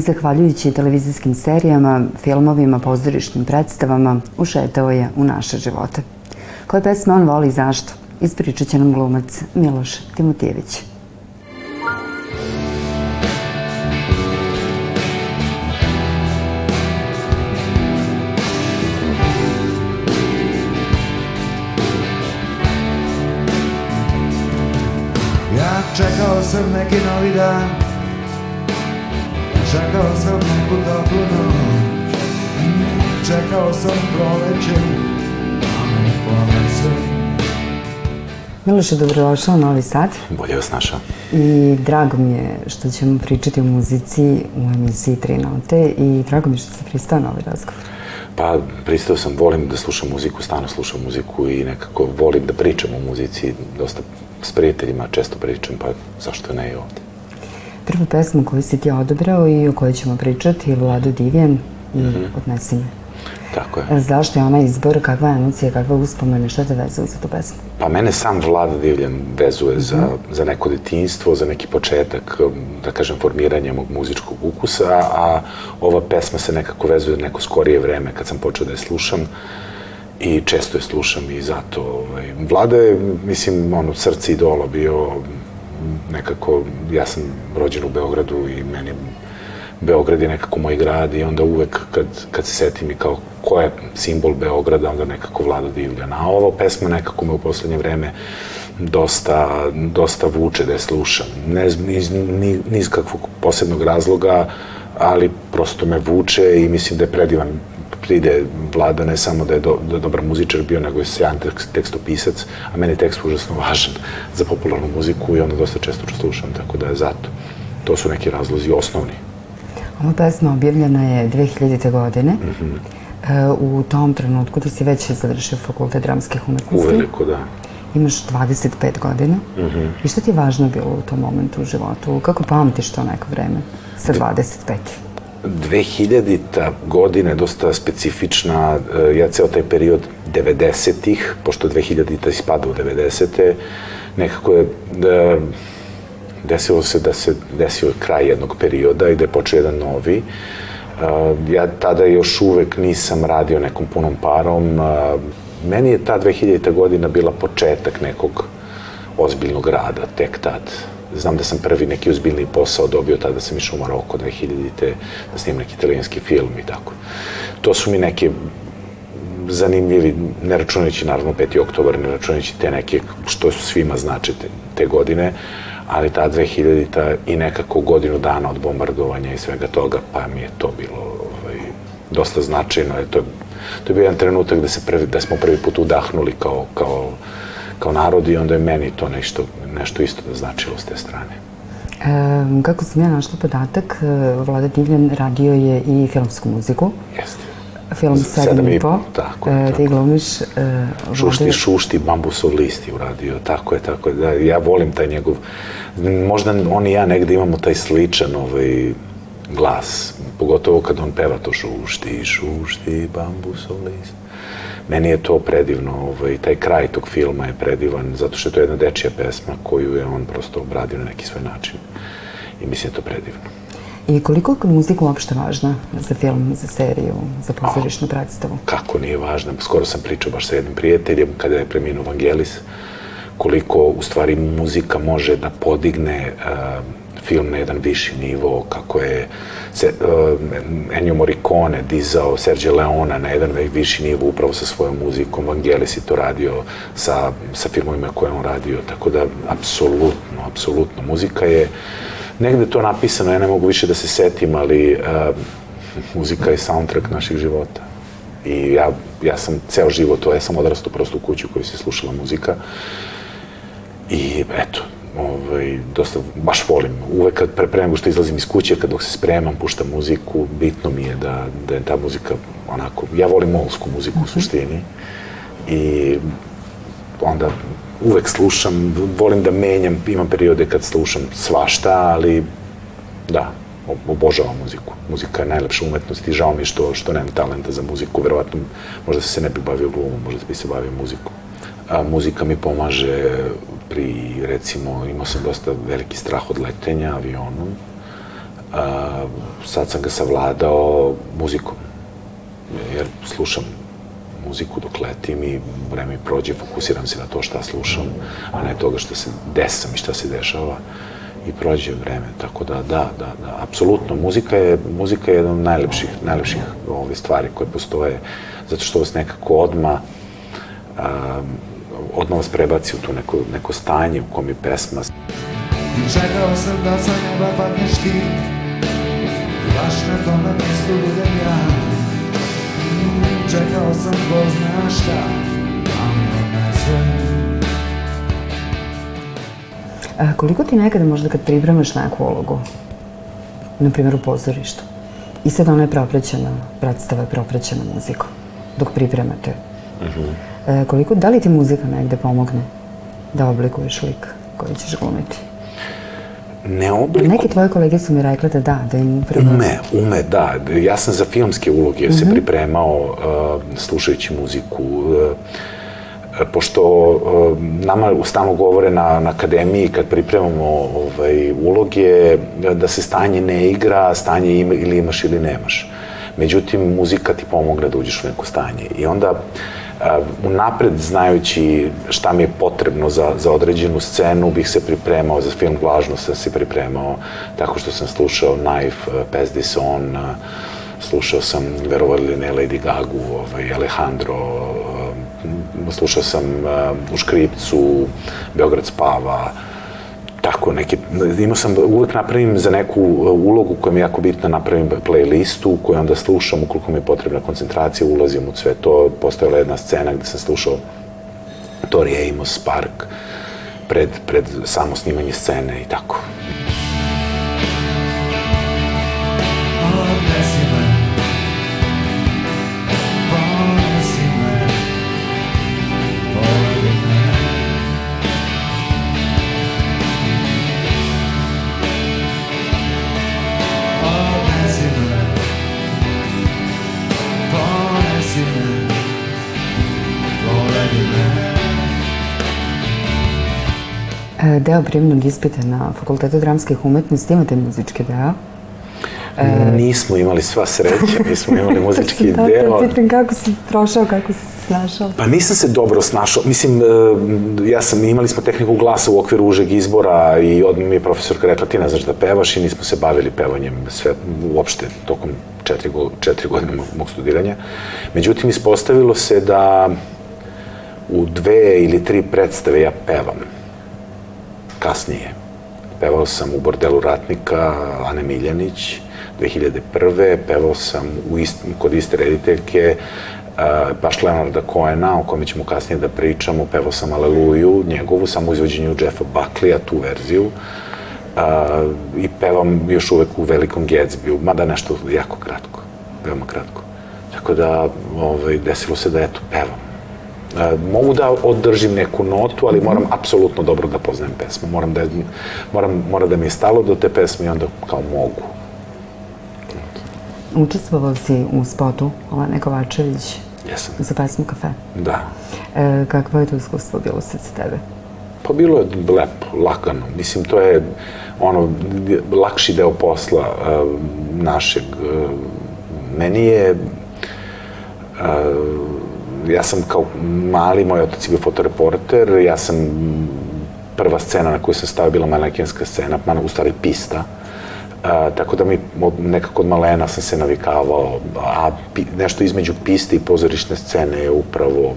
Zahvaljujući televizijskim serijama, filmovima, pozorišnim predstavama, ušetao je u naše živote. Koje pesme on voli i zašto? Ispričat će nam glumac Miloš Timotijević. Ja čekao sam neki novi dan Čekao sam neku toplu noć Čekao sam proleće A me ponese Miloše, dobrodošao u Novi Sad Bolje vas našao. i drago mi je što ćemo pričati o muzici u emisiji Tri note i drago mi je što se pristao na ovaj razgovor. Pa, pristao sam, volim da slušam muziku, stalno slušam muziku i nekako volim da pričam o muzici. Dosta s prijateljima često pričam, pa zašto ne i ovde? Prvu pesmu koju si ti odabrao i o kojoj ćemo pričati je Vlado Divjan i Odnesi me. Tako je. Zašto je ona izbor, kakva je emocija, kakva uspomene, šta te vezuje za tu pesmu? Pa mene sam Vlada Divljan vezuje za, za neko detinjstvo, za neki početak, da kažem, formiranja mog muzičkog ukusa, a ova pesma se nekako vezuje za neko skorije vreme kad sam počeo da je slušam i često je slušam i zato ovaj, Vlada je, mislim, ono, srce idola bio nekako, ja sam rođen u Beogradu i meni Beograd je nekako moj grad i onda uvek kad, kad se setim i kao ko je simbol Beograda, onda nekako Vlada Divljan. A ova pesma nekako me u poslednje vreme dosta, dosta vuče da je slušam. Ne z- niz, ni, ni iz kakvog posebnog razloga, ali prosto me vuče i mislim da je predivan pride Vlada ne samo da je, do, da je dobar muzičar bio, nego je sjajan tekst, tekstopisac, a meni je tekst užasno važan za popularnu muziku i onda dosta često ću slušam, tako da je zato. To su neki razlozi osnovni. Ova pesma objavljena je 2000. godine. Mhm. E, u tom trenutku ti si već završio fakultet dramskih umetnosti. Uveliko, da. Imaš 25 godina. I šta ti je važno bilo u tom momentu u životu? Kako pamtiš to neko vreme sa 25? 2000-ta godina je dosta specifična, e, ja ceo taj period 90-ih, pošto 2000-ta ispada u 90-te, nekako je da, desilo se da se desio kraj jednog perioda i da je počeo jedan novi. E, Ja tada još uvek nisam radio nekom punom parom. Meni je ta 2000-ta godina bila početak nekog ozbiljnog rada, tek tad. Znam da sam prvi neki ozbiljni posao dobio tada sam išao u Maroko 2000-te da snimam neki italijanski film i tako. To su mi neke zanimljivi, ne računajući naravno 5. oktobar, ne računajući te neke, što svima znači te, te godine, ali ta 2000-ta i nekako godinu dana od bombardovanja i svega toga, pa mi je to bilo ovaj, dosta značajno. Je to, to je bio jedan trenutak da, se prvi, da smo prvi put udahnuli kao, kao, kao narod i onda je meni to nešto, nešto isto da značilo s te strane. E, kako sam ja našla podatak, e, Vlada Divljan radio je i filmsku muziku. Jeste. Film Sedam i po. po, tako je, E, Ti glumiš e, Šušti, šušti, bambusov list je uradio, tako je, tako je, da, ja volim taj njegov, možda on i ja negde imamo taj sličan ovaj, glas, pogotovo kad on peva to šušti, šušti, bambusov list. Meni je to predivno, ovaj, taj kraj tog filma je predivan, zato što je to jedna dečija pesma koju je on prosto obradio na neki svoj način. I mislim da je to predivno. I koliko je muzika uopšte važna za film, za seriju, za pozorišnu predstavu? kako nije važno. Skoro sam pričao baš sa jednim prijateljem kada je preminuo Vangelis, koliko u stvari muzika može da podigne uh, film na jedan viši nivo, kako je se, uh, Ennio Morricone dizao Sergio Leona na jedan viši nivo upravo sa svojom muzikom. Vangelis je to radio sa, sa filmovima koje je on radio, tako da apsolutno, apsolutno. Muzika je negde to napisano, ja ne mogu više da se setim, ali uh, muzika je soundtrack naših života. I ja, ja sam ceo život, ja sam odrastao prosto u kuću kojoj se slušala muzika. I eto, ovaj, dosta, baš volim. Uvek kad pre, pre nego što izlazim iz kuće, kad dok se spremam, puštam muziku, bitno mi je da, da je ta muzika onako, ja volim molsku muziku u suštini. I onda uvek slušam, volim da menjam, imam periode kad slušam svašta, ali da, obožavam muziku. Muzika je najlepša umetnost i žao mi što, što nemam talenta za muziku. Verovatno, možda se ne bi bavio glumom, možda bi se bavio muzikom. A, muzika mi pomaže pri, recimo, imao sam dosta veliki strah od letenja avionom. a, sad sam ga savladao muzikom. Jer slušam muziku dok letim i vreme mi prođe, fokusiram se na to šta slušam, a ne toga što se desam i šta se dešava i prođe vreme. Tako da, da, da, da, apsolutno, muzika je, muzika je jedna od najlepših, najlepših ove stvari koje postoje, zato što vas nekako odma um, odmah vas prebaci u to neko, neko stanje u kom je pesma. Čekao sam da sa neba padneš ti. Baš na tome mjestu budem ja. Čekao sam ko zna šta. A koliko ti nekada možda kad pripremaš neku ulogu, na primjer u pozorištu, i sad ona je propraćena, predstava je propraćena muzikom, dok pripremate, e, koliko, da li ti muzika negde pomogne da oblikuješ lik koji ćeš glumiti? Ne obliku... Neki tvoje kolege su mi rekli da da, da im upravo... Ume, ume, da. Ja sam za filmske uloge se pripremao uh, slušajući muziku. Uh, pošto uh, nama stalno govore na, na akademiji kad pripremamo ovaj, uloge da se stanje ne igra, stanje ima, ili imaš ili nemaš. Međutim, muzika ti pomogne da uđeš u neko stanje. I onda uh, unapred znajući šta mi je potrebno za, za određenu scenu, bih se pripremao za film Vlažno, sam se pripremao tako što sam slušao Knife, uh, On, uh, slušao sam, verovali ili ne, Lady Gagu, ovaj, Alejandro, uh, slušao sam uh, u Škripcu, Beograd spava, tako neke, imao sam, uvek napravim za neku uh, ulogu koja mi je jako bitna, napravim playlistu koju onda slušam, ukoliko mi je potrebna koncentracija, ulazim u sve to, postojala jedna scena gde sam slušao Tori Amos Park pred, pred samo snimanje scene i tako. Deo prijemnog ispita na Fakultetu dramskih umetnosti imate muzički deo. Nismo imali sva sreća, nismo imali muzički deo. te pitam kako si prošao, kako si se snašao. Pa nisam se dobro snašao. Mislim, e, ja sam, imali smo tehniku glasa u okviru užeg izbora i odmah mi je profesorka rekla ti ne znaš da pevaš i nismo se bavili pevanjem sve, uopšte tokom četiri, go- četiri godine mog studiranja. Međutim, ispostavilo se da u dve ili tri predstave ja pevam. Kasnije. Pevao sam u Bordelu ratnika Ane Miljanić 2001. Pevao sam u ist, kod iste rediteljke uh, baš Leonarda Coena, o kome ćemo kasnije da pričamo. Pevao sam Aleluju, njegovu, samo izvođenju Jeffa Buckleya, tu verziju. Uh, I pevam još uvek u Velikom Gatsbyu, mada nešto jako kratko, veoma kratko. Tako da, ovaj, desilo se da, eto, pevam. E, mogu da održim neku notu, ali moram apsolutno dobro da poznajem pesmu. Moram da, moram, mora da mi je stalo do te pesme i onda kao mogu. Učestvovao si u spotu Olene Kovačević Jesam. za pesmu Kafe. Da. E, kakvo je to iskustvo bilo sad za tebe? Pa bilo je lepo, lakano. Mislim, to je ono, lakši deo posla uh, našeg. Uh, meni je, uh, ja sam kao mali, moj otac je bio fotoreporter, ja sam, prva scena na koju sam stavio bila manekenska scena, mana, u stvari pista. Uh, tako da mi od, nekako od malena sam se navikavao, a pi, nešto između piste i pozorišne scene je upravo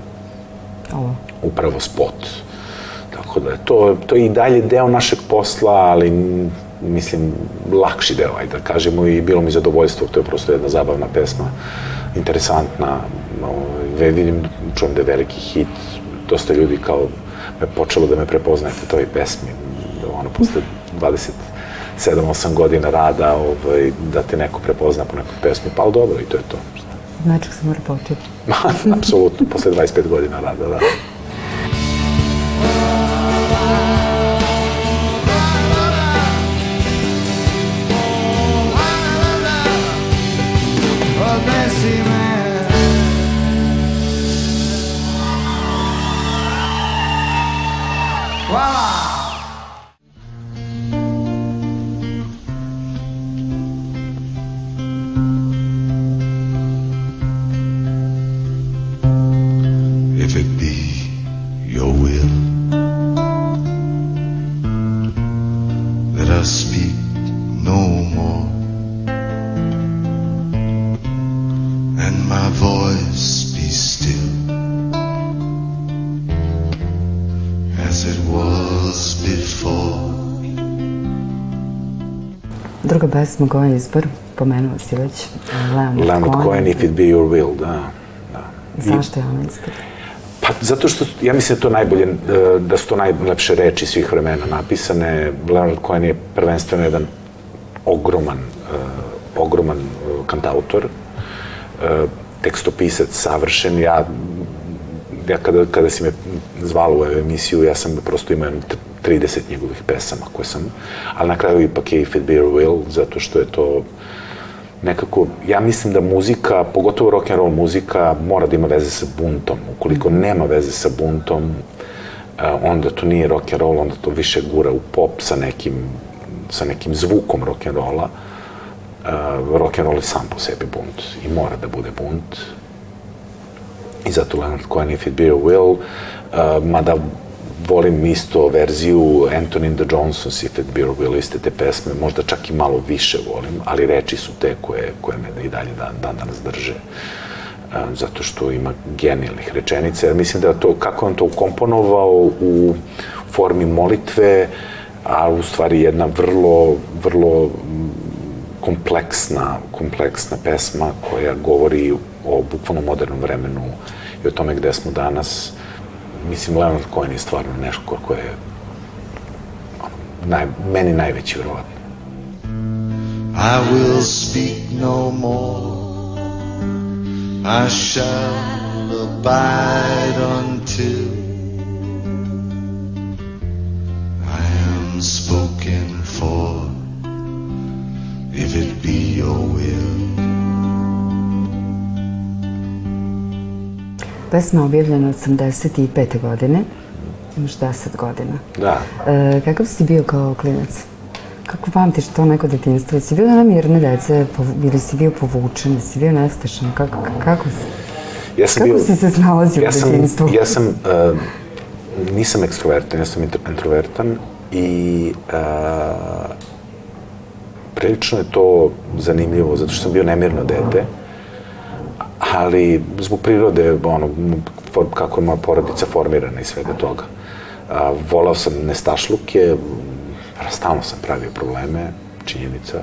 Ovo. upravo spot. Tako da je to, to je i dalje deo našeg posla, ali mislim, lakši deo, ajde da kažemo, i bilo mi zadovoljstvo, to je prosto jedna zabavna pesma, interesantna, ovaj, vidim, čujem da je veliki hit, dosta ljudi kao me počelo da me prepoznaje po toj pesmi, da ono, posle 27-8 godina rada, ovaj, da te neko prepozna po nekoj pesmi, pa ali dobro, i to je to. Znači se mora početi. Apsolutno, posle 25 godina rada, da. Pesma koja je izbor, pomenuo si već, Leonard, Leonard Cohen. Cohen, If It Be Your Will, da. da. Zašto je ona izbor? Pa zato što, ja mislim da to najbolje, e, da su to najlepše reči svih vremena napisane. Leonard Cohen je prvenstveno jedan ogroman, uh, ogroman uh, kantautor, uh, tekstopisac, savršen. Ja, ja kada, kada si me zvala u emisiju, ja sam prosto imao 30 njegovih pesama koje sam, ali na kraju ipak je If It Be Your Will, zato što je to nekako, ja mislim da muzika, pogotovo rock and roll muzika, mora da ima veze sa buntom. Ukoliko nema veze sa buntom, eh, onda to nije rock and roll, onda to više gura u pop sa nekim, sa nekim zvukom rock and rolla. Uh, rock and roll je sam po sebi bunt i mora da bude bunt. I zato Leonard Cohen If It Be Your Will, uh, mada volim isto verziju Anthony and the Johnsons If It Your Will, iste te pesme, možda čak i malo više volim, ali reči su te koje, koje me i dalje dan, dan danas drže. Uh, zato što ima genijalnih rečenica, jer mislim da to, kako on to ukomponovao u formi molitve, a u stvari jedna vrlo, vrlo kompleksna, kompleksna pesma koja govori o bukvalno modernom vremenu i o tome gde smo danas. Mislim, Leonard Cohen je stvarno nešto ko je naj, meni najveći, verovatno. I will speak no more. I shall abide until I am spoken for. If it be your will. Pesma je objavljena 85. godine, imaš 10 godina. Da, E, kakav si bio kao klinac? Kako pamtiš to neko detinjstvo? Jesi bio na mirne dece ili si bio povučen, jesi bio nestašan? Kako, kako si? ja sam Kako bio... si se snalazio ja u sam, detinjstvu? Ja sam, uh, nisam ekstrovertan, ja sam intro- introvertan i uh, prilično je to zanimljivo, zato što sam bio nemirno dete, ali zbog prirode, ono, kako je moja porodica formirana i svega toga. A, volao sam nestašluke, stalno sam pravio probleme, činjenica.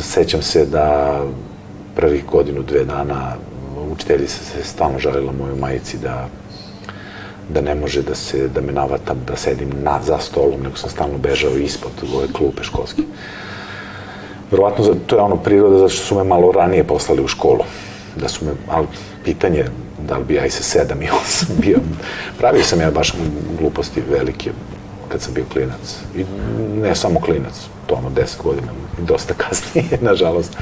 Sećam se da prvih godinu, dve dana učiteljica se stalno žalila mojoj majici da da ne može da se, da me navatam, da sedim na, za stolom, nego sam stalno bežao ispod ove klupe školske. Verovatno, to je ono priroda zato što su me malo ranije poslali u školu. Da su me, ali pitanje da li bi ja i sa sedam i osam bio. Pravio sam ja baš gluposti velike kad sam bio klinac. I ne samo klinac, to ono 10 godina i dosta kasnije, nažalost.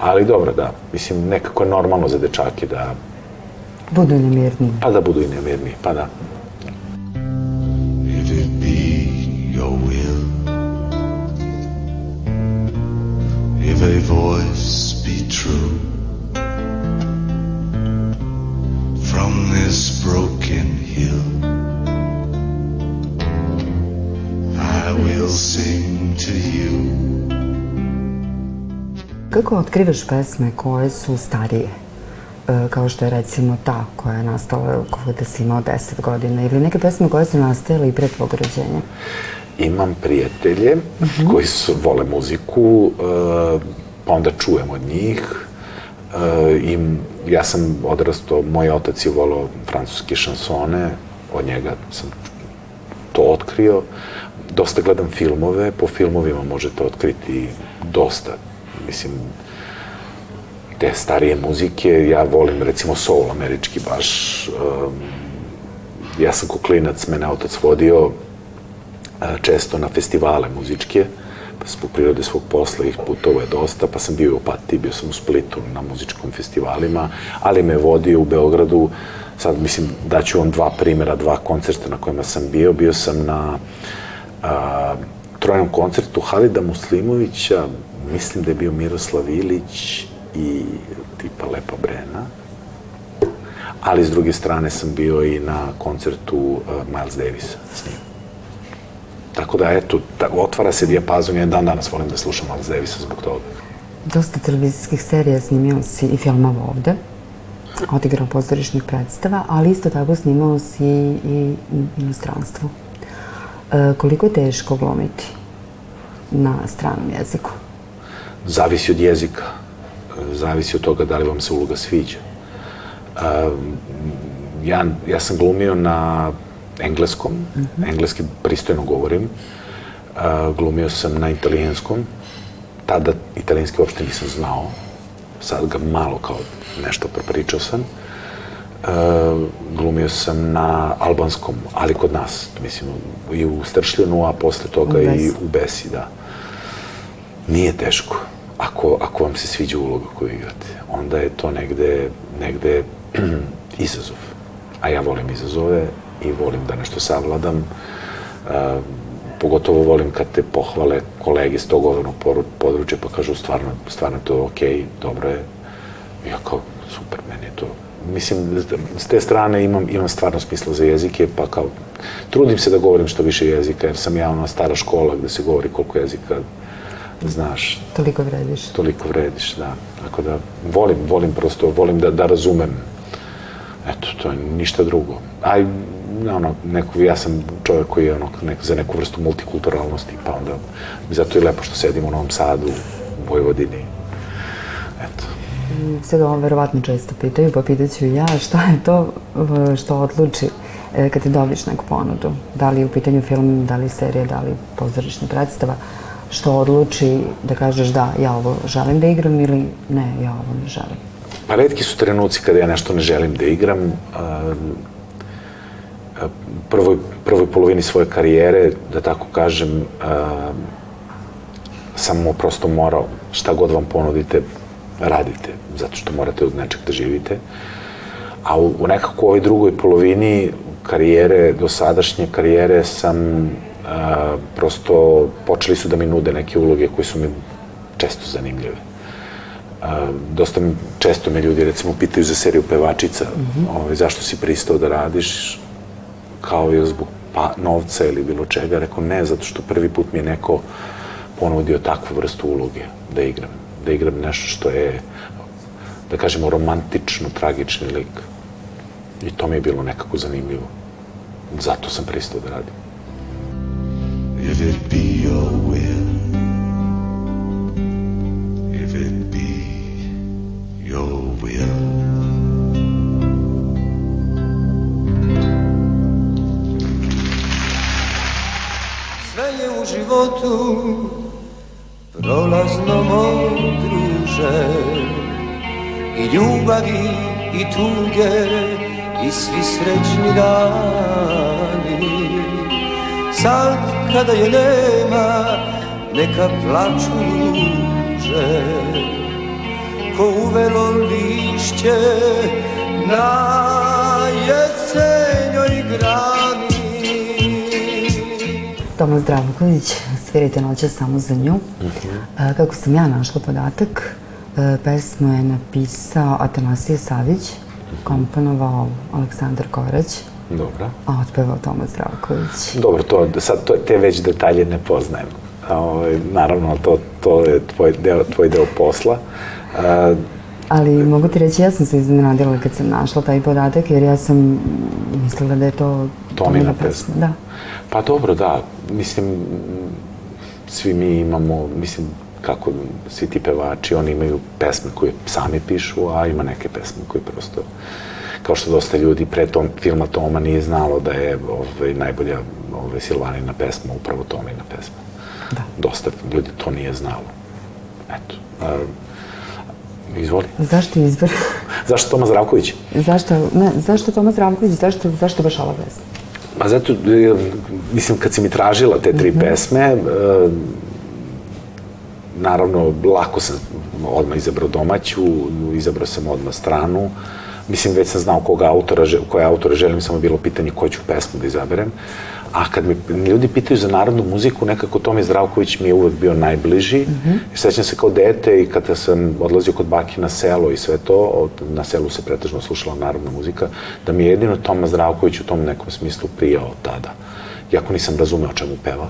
Ali dobro, da. Mislim, nekako je normalno za dečake da, Budu nemirni. pa da budu i nemirni, pa da. A voice be true from this broken hill, I will sing to you. Kako otkrivaš pesme koje su starije? E, kao što je recimo ta koja je nastala kada si imao 10 godina ili neke pesme koje su nastajale i pre tvog rođenja. Imam prijatelje koji su, vole muziku, e, pa onda čujem od njih. E, I ja sam odrastao, moj otac je volao francuske šansone, od njega sam to otkrio. Dosta gledam filmove, po filmovima možete otkriti dosta. Mislim, te starije muzike, ja volim recimo soul američki baš. Um, ja sam ko klinac, mene otac vodio često na festivale muzičke, pa zbog prirode svog posla ih putovo je dosta, pa sam bio u Opatiji, bio sam u Splitu na muzičkom festivalima, ali me vodio u Beogradu, sad mislim daću vam dva primjera, dva koncerta na kojima sam bio, bio sam na a, trojnom koncertu Halida Muslimovića, mislim da je bio Miroslav Ilić i tipa Lepa Brena, ali s druge strane sam bio i na koncertu uh, Miles Davisa s njim. Tako da, eto, ta, otvara se dijapazon, jedan dan danas volim da slušam Miles Davisa zbog toga. Dosta televizijskih serija snimio si i filmova ovde, odigrao pozorišnih predstava, ali isto tako snimao si i u inostranstvu. E, koliko je teško glumiti? na stranom jeziku? Zavisi od jezika. Zavisi od toga da li vam se uloga sviđa. Ja, ja sam glumio na engleskom, mm -hmm. engleski pristojno govorim. Glumio sam na italijanskom. Tada italijanski uopšte nisam znao. Sad ga malo kao nešto propričao sam. Uh, glumio sam na albanskom, ali kod nas, mislim, i u Stršljenu, a posle toga u i u Besi, da. Nije teško. Ako, ako vam se sviđa uloga koju igrate, onda je to negde, negde izazov. A ja volim izazove i volim da nešto savladam. Uh, pogotovo volim kad te pohvale kolege s tog govornog područja pa kažu stvarno, stvarno to je okej, okay, dobro je. Ja kao, super, meni je to mislim, s te strane imam, imam stvarno smisla za jezike, pa kao, trudim se da govorim što više jezika, jer sam ja ona stara škola gde se govori koliko jezika znaš. Toliko vrediš. Toliko vrediš, da. Tako da, volim, volim prosto, volim da, da razumem. Eto, to je ništa drugo. A ono, neko, ja sam čovjek koji je ono, nek, za neku vrstu multikulturalnosti, pa onda, zato je lepo što sedim u Novom Sadu, u Vojvodini. Eto sve ga verovatno često pitaju, pa pitaću ja šta je to što odluči e, kad ti dobiš neku ponudu, da li je u pitanju film, da li serija, da li pozorišna predstava, što odluči da kažeš da, ja ovo želim da igram ili ne, ja ovo ne želim? Pa redki su trenuci kada ja nešto ne želim da igram. Prvoj, prvoj polovini svoje karijere, da tako kažem, sam mu prosto morao, šta god vam ponudite, radite, zato što morate od nečeg da živite. A u, u nekako u ovoj drugoj polovini karijere, do sadašnje karijere sam a, prosto počeli su da mi nude neke uloge koje su mi često zanimljive. A, dosta mi, često me ljudi recimo pitaju za seriju pevačica, mm -hmm. ovaj, zašto si pristao da radiš, kao i zbog pa, novca ili bilo čega. Rekao ne, zato što prvi put mi je neko ponudio takvu vrstu uloge da igram da igram nešto što je, da kažemo, romantično, tragični lik. I to mi je bilo nekako zanimljivo. Zato sam pristao da radim. If it be životu prolazno druže i ljubavi i tuge i svi srećni dani. Sad kada je nema neka plaču ruže. Ko uvelo lišće na jesenjoj grani. Toma Svirajte noće samo za nju. Uh -huh. Kako sam ja našla podatak, e, pesmu je napisao Atanasije Savić, komponovao Aleksandar Korać. Dobro. A otpevao Toma Zdravković. Dobro, to, sad to, te već detalje ne poznajem. Ovaj, naravno, to, to je tvoj deo, tvoj deo posla. A, Ali mogu ti reći, ja sam se iznenadila kad sam našla taj podatak, jer ja sam mislila da je to Tomina pesma. pesma. Da. Pa dobro, da. Mislim, svi mi imamo, mislim, kako svi ti pevači, oni imaju pesme koje sami pišu, a ima neke pesme koje prosto, kao što dosta ljudi pre tom filma Toma nije znalo da je ovaj, najbolja ovaj, Silvanina pesma upravo Tomina pesma. Da. Dosta ljudi to nije znalo. Eto. A, izvoli. Zašto izbor? zašto Toma Zdravković? Zašto, ne, zašto Toma Zdravković, zašto, zašto baš ova pesma? Pa zato, e, mislim, kad si mi tražila te tri mm -hmm. pesme, e, naravno, lako sam odmah izabrao domaću, izabrao sam odmah stranu. Mislim, već sam znao koga autora, koje autora želim, samo bilo pitanje koju ću pesmu da izaberem. A kad me ljudi pitaju za narodnu muziku, nekako Tomi Zdravković mi je uvek bio najbliži. Mm -hmm. Sećam se kao dete i kada sam odlazio kod baki na selo i sve to, od, na selu se pretežno slušala narodna muzika, da mi je jedino Toma Zdravković u tom nekom smislu prijao tada. Iako nisam razumeo čemu peva.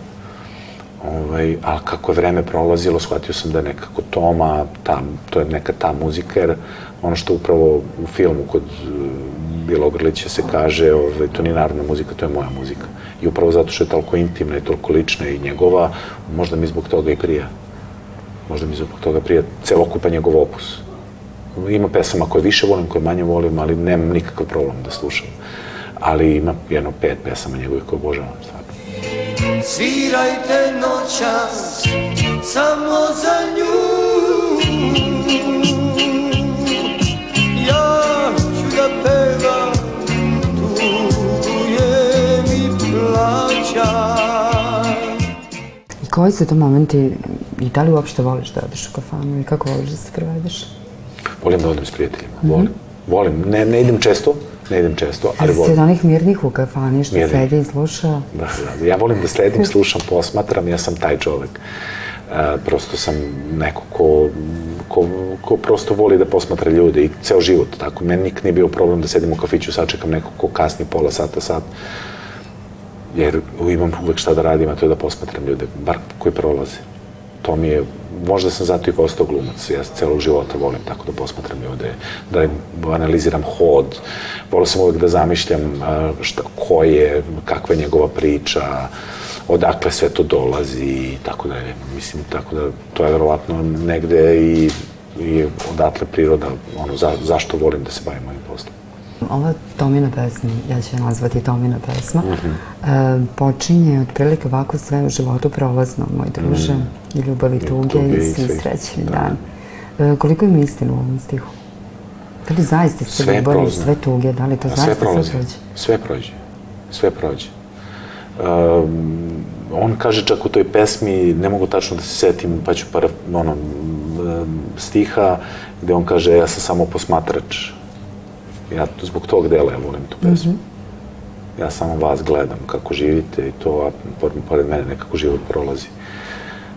Ovaj, ali kako je vreme prolazilo, shvatio sam da je nekako Toma, ta, to je neka ta muzika, jer ono što upravo u filmu kod Bilogrlića se kaže, ovaj, to nije narodna muzika, to je moja muzika I upravo zato što je toliko intimna i toliko lična i njegova, možda mi zbog toga i prija. Možda mi zbog toga prija celokupan njegov opus. Ima pesama koje više volim, koje manje volim, ali nemam nikakav problem da slušam. Ali ima jedno pet pesama njegovih koje obožavam, stvarno. Svirajte noćas samo za nju koji su to momenti i da li uopšte voliš da odeš u kafanu i kako voliš da se provedeš? Volim da odem s prijateljima, volim. Volim, ne, ne idem često, ne idem često, ali volim. od onih mirnih u kafani što Mirnih. sedi i sluša? Da, da, ja volim da sledim, slušam, posmatram, ja sam taj čovek. E, prosto sam neko ko, ko, ko prosto voli da posmatra ljude i ceo život, tako. Meni nikad nije bio problem da sedim u kafiću, sačekam nekog ko kasni pola sata, sat, jer imam uvek šta da radim, a to je da posmatram ljude, bar koji prolaze. To mi je, možda sam zato i postao glumac, ja celog života volim tako da posmatram ljude, da analiziram hod, volio sam uvek da zamišljam šta, ko je, kakva je njegova priča, odakle sve to dolazi i tako dalje. Mislim, tako da to je verovatno negde i, i odatle priroda, ono, za, zašto volim da se bavim ovim poslom. Ova Tomina pesma, ja ću je nazvati Tomina pesma, e, počinje otprilike ovako sve u životu prolazno, moj druže, i ljubav i tuge, tuge i i svi srećni da. dan. E, koliko ima istinu u ovom stihu? Da li zaista ste Sve ljubavi, prolazno. sve tuge, da li to A zaista sve prođe? Sve prođe. Sve prođe. Um, on kaže čak u toj pesmi, ne mogu tačno da se setim, pa ću para, ono, stiha, gde on kaže, ja sam samo posmatrač. Ja zbog tog dela ja volim tu pesmu. Ja samo vas gledam kako živite i to, a pored, mene nekako život prolazi.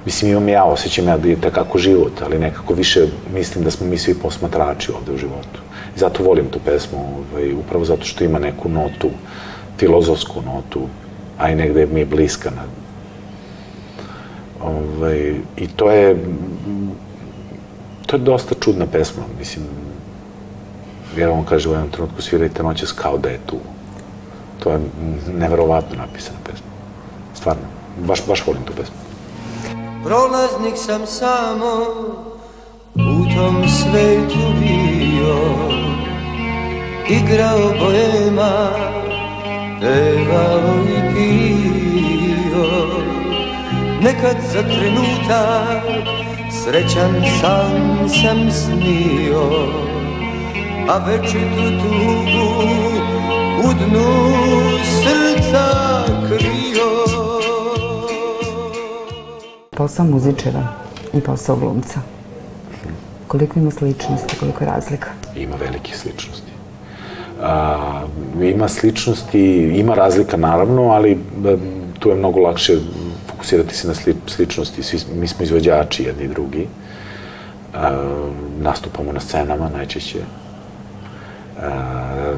Mislim, imam ja, osjećam ja da je takako život, ali nekako više mislim da smo mi svi posmatrači ovde u životu. I zato volim tu pesmu, ovaj, upravo zato što ima neku notu, filozofsku notu, a i negde mi je bliska. Na, ovaj, I to je, mm, to je dosta čudna pesma, mislim, jer on kaže u jednom trenutku svirajte noćas kao da je tu. To je neverovatno napisana pesma. Stvarno, baš, baš volim tu pesmu. Prolaznik sam samo u tom svetu bio Igrao bojema, pevao i pio Nekad za trenutak srećan san sam snio A večitu tugu u dnu srca krio Posao muzičara i posao glumca. Koliko ima sličnosti, koliko je razlika? Ima velikih sličnosti. A, ima sličnosti, ima razlika naravno, ali e, tu je mnogo lakše fokusirati se na sli, sličnosti. Svi, mi smo izvođači jedni i drugi. A, nastupamo na scenama najčešće. A,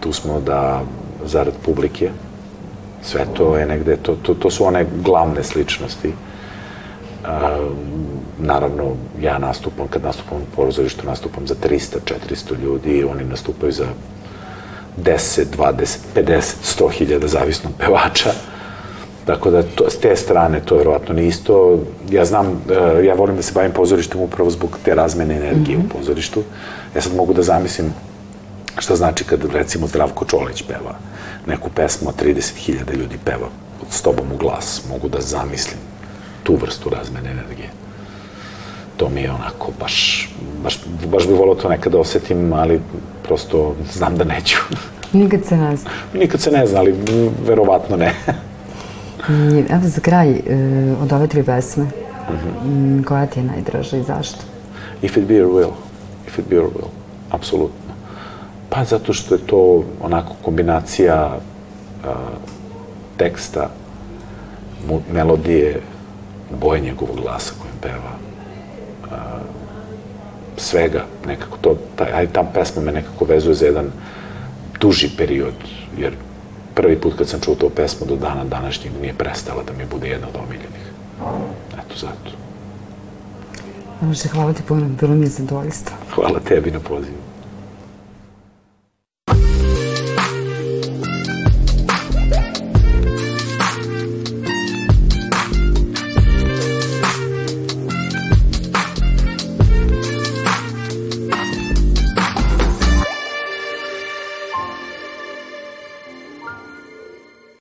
tu smo da zarad publike. Sve to je negde, to, to, to su one glavne sličnosti. A, naravno, ja nastupam, kad nastupam u pozorištu, nastupam za 300, 400 ljudi, oni nastupaju za 10, 20, 50, 100 hiljada, zavisno od pevača. Tako da, to, s te strane, to je verovatno isto. Ja znam, e, ja volim da se bavim pozorištem upravo zbog te razmene energije u pozorištu. Ja sad mogu da zamislim šta znači kad, recimo, Zdravko Čolić peva neku pesmu, a 30.000 ljudi peva s tobom u glas. Mogu da zamislim tu vrstu razmene energije. To mi je onako baš, baš, baš bi volao to nekada osetim, ali prosto znam da neću. Nikad se ne zna. Nikad se ne zna, ali verovatno ne. I evo za kraj, e, od ove tri pesme, Mhm. m, koja ti je najdraža i zašto? If it be your will. If it be your will. Apsolutno. Pa zato što je to onako kombinacija a, teksta, mu, melodije, boje njegovog glasa kojim peva. A, svega, nekako to, taj, aj, ta pesma me nekako vezuje za jedan duži period, jer prvi put kad sam čuo tu pesmu do dana današnjeg nije prestala da mi bude jedna od omiljenih. Eto zato. Može, hvala ti puno, bilo mi je zadovoljstvo. Hvala tebi na pozivu.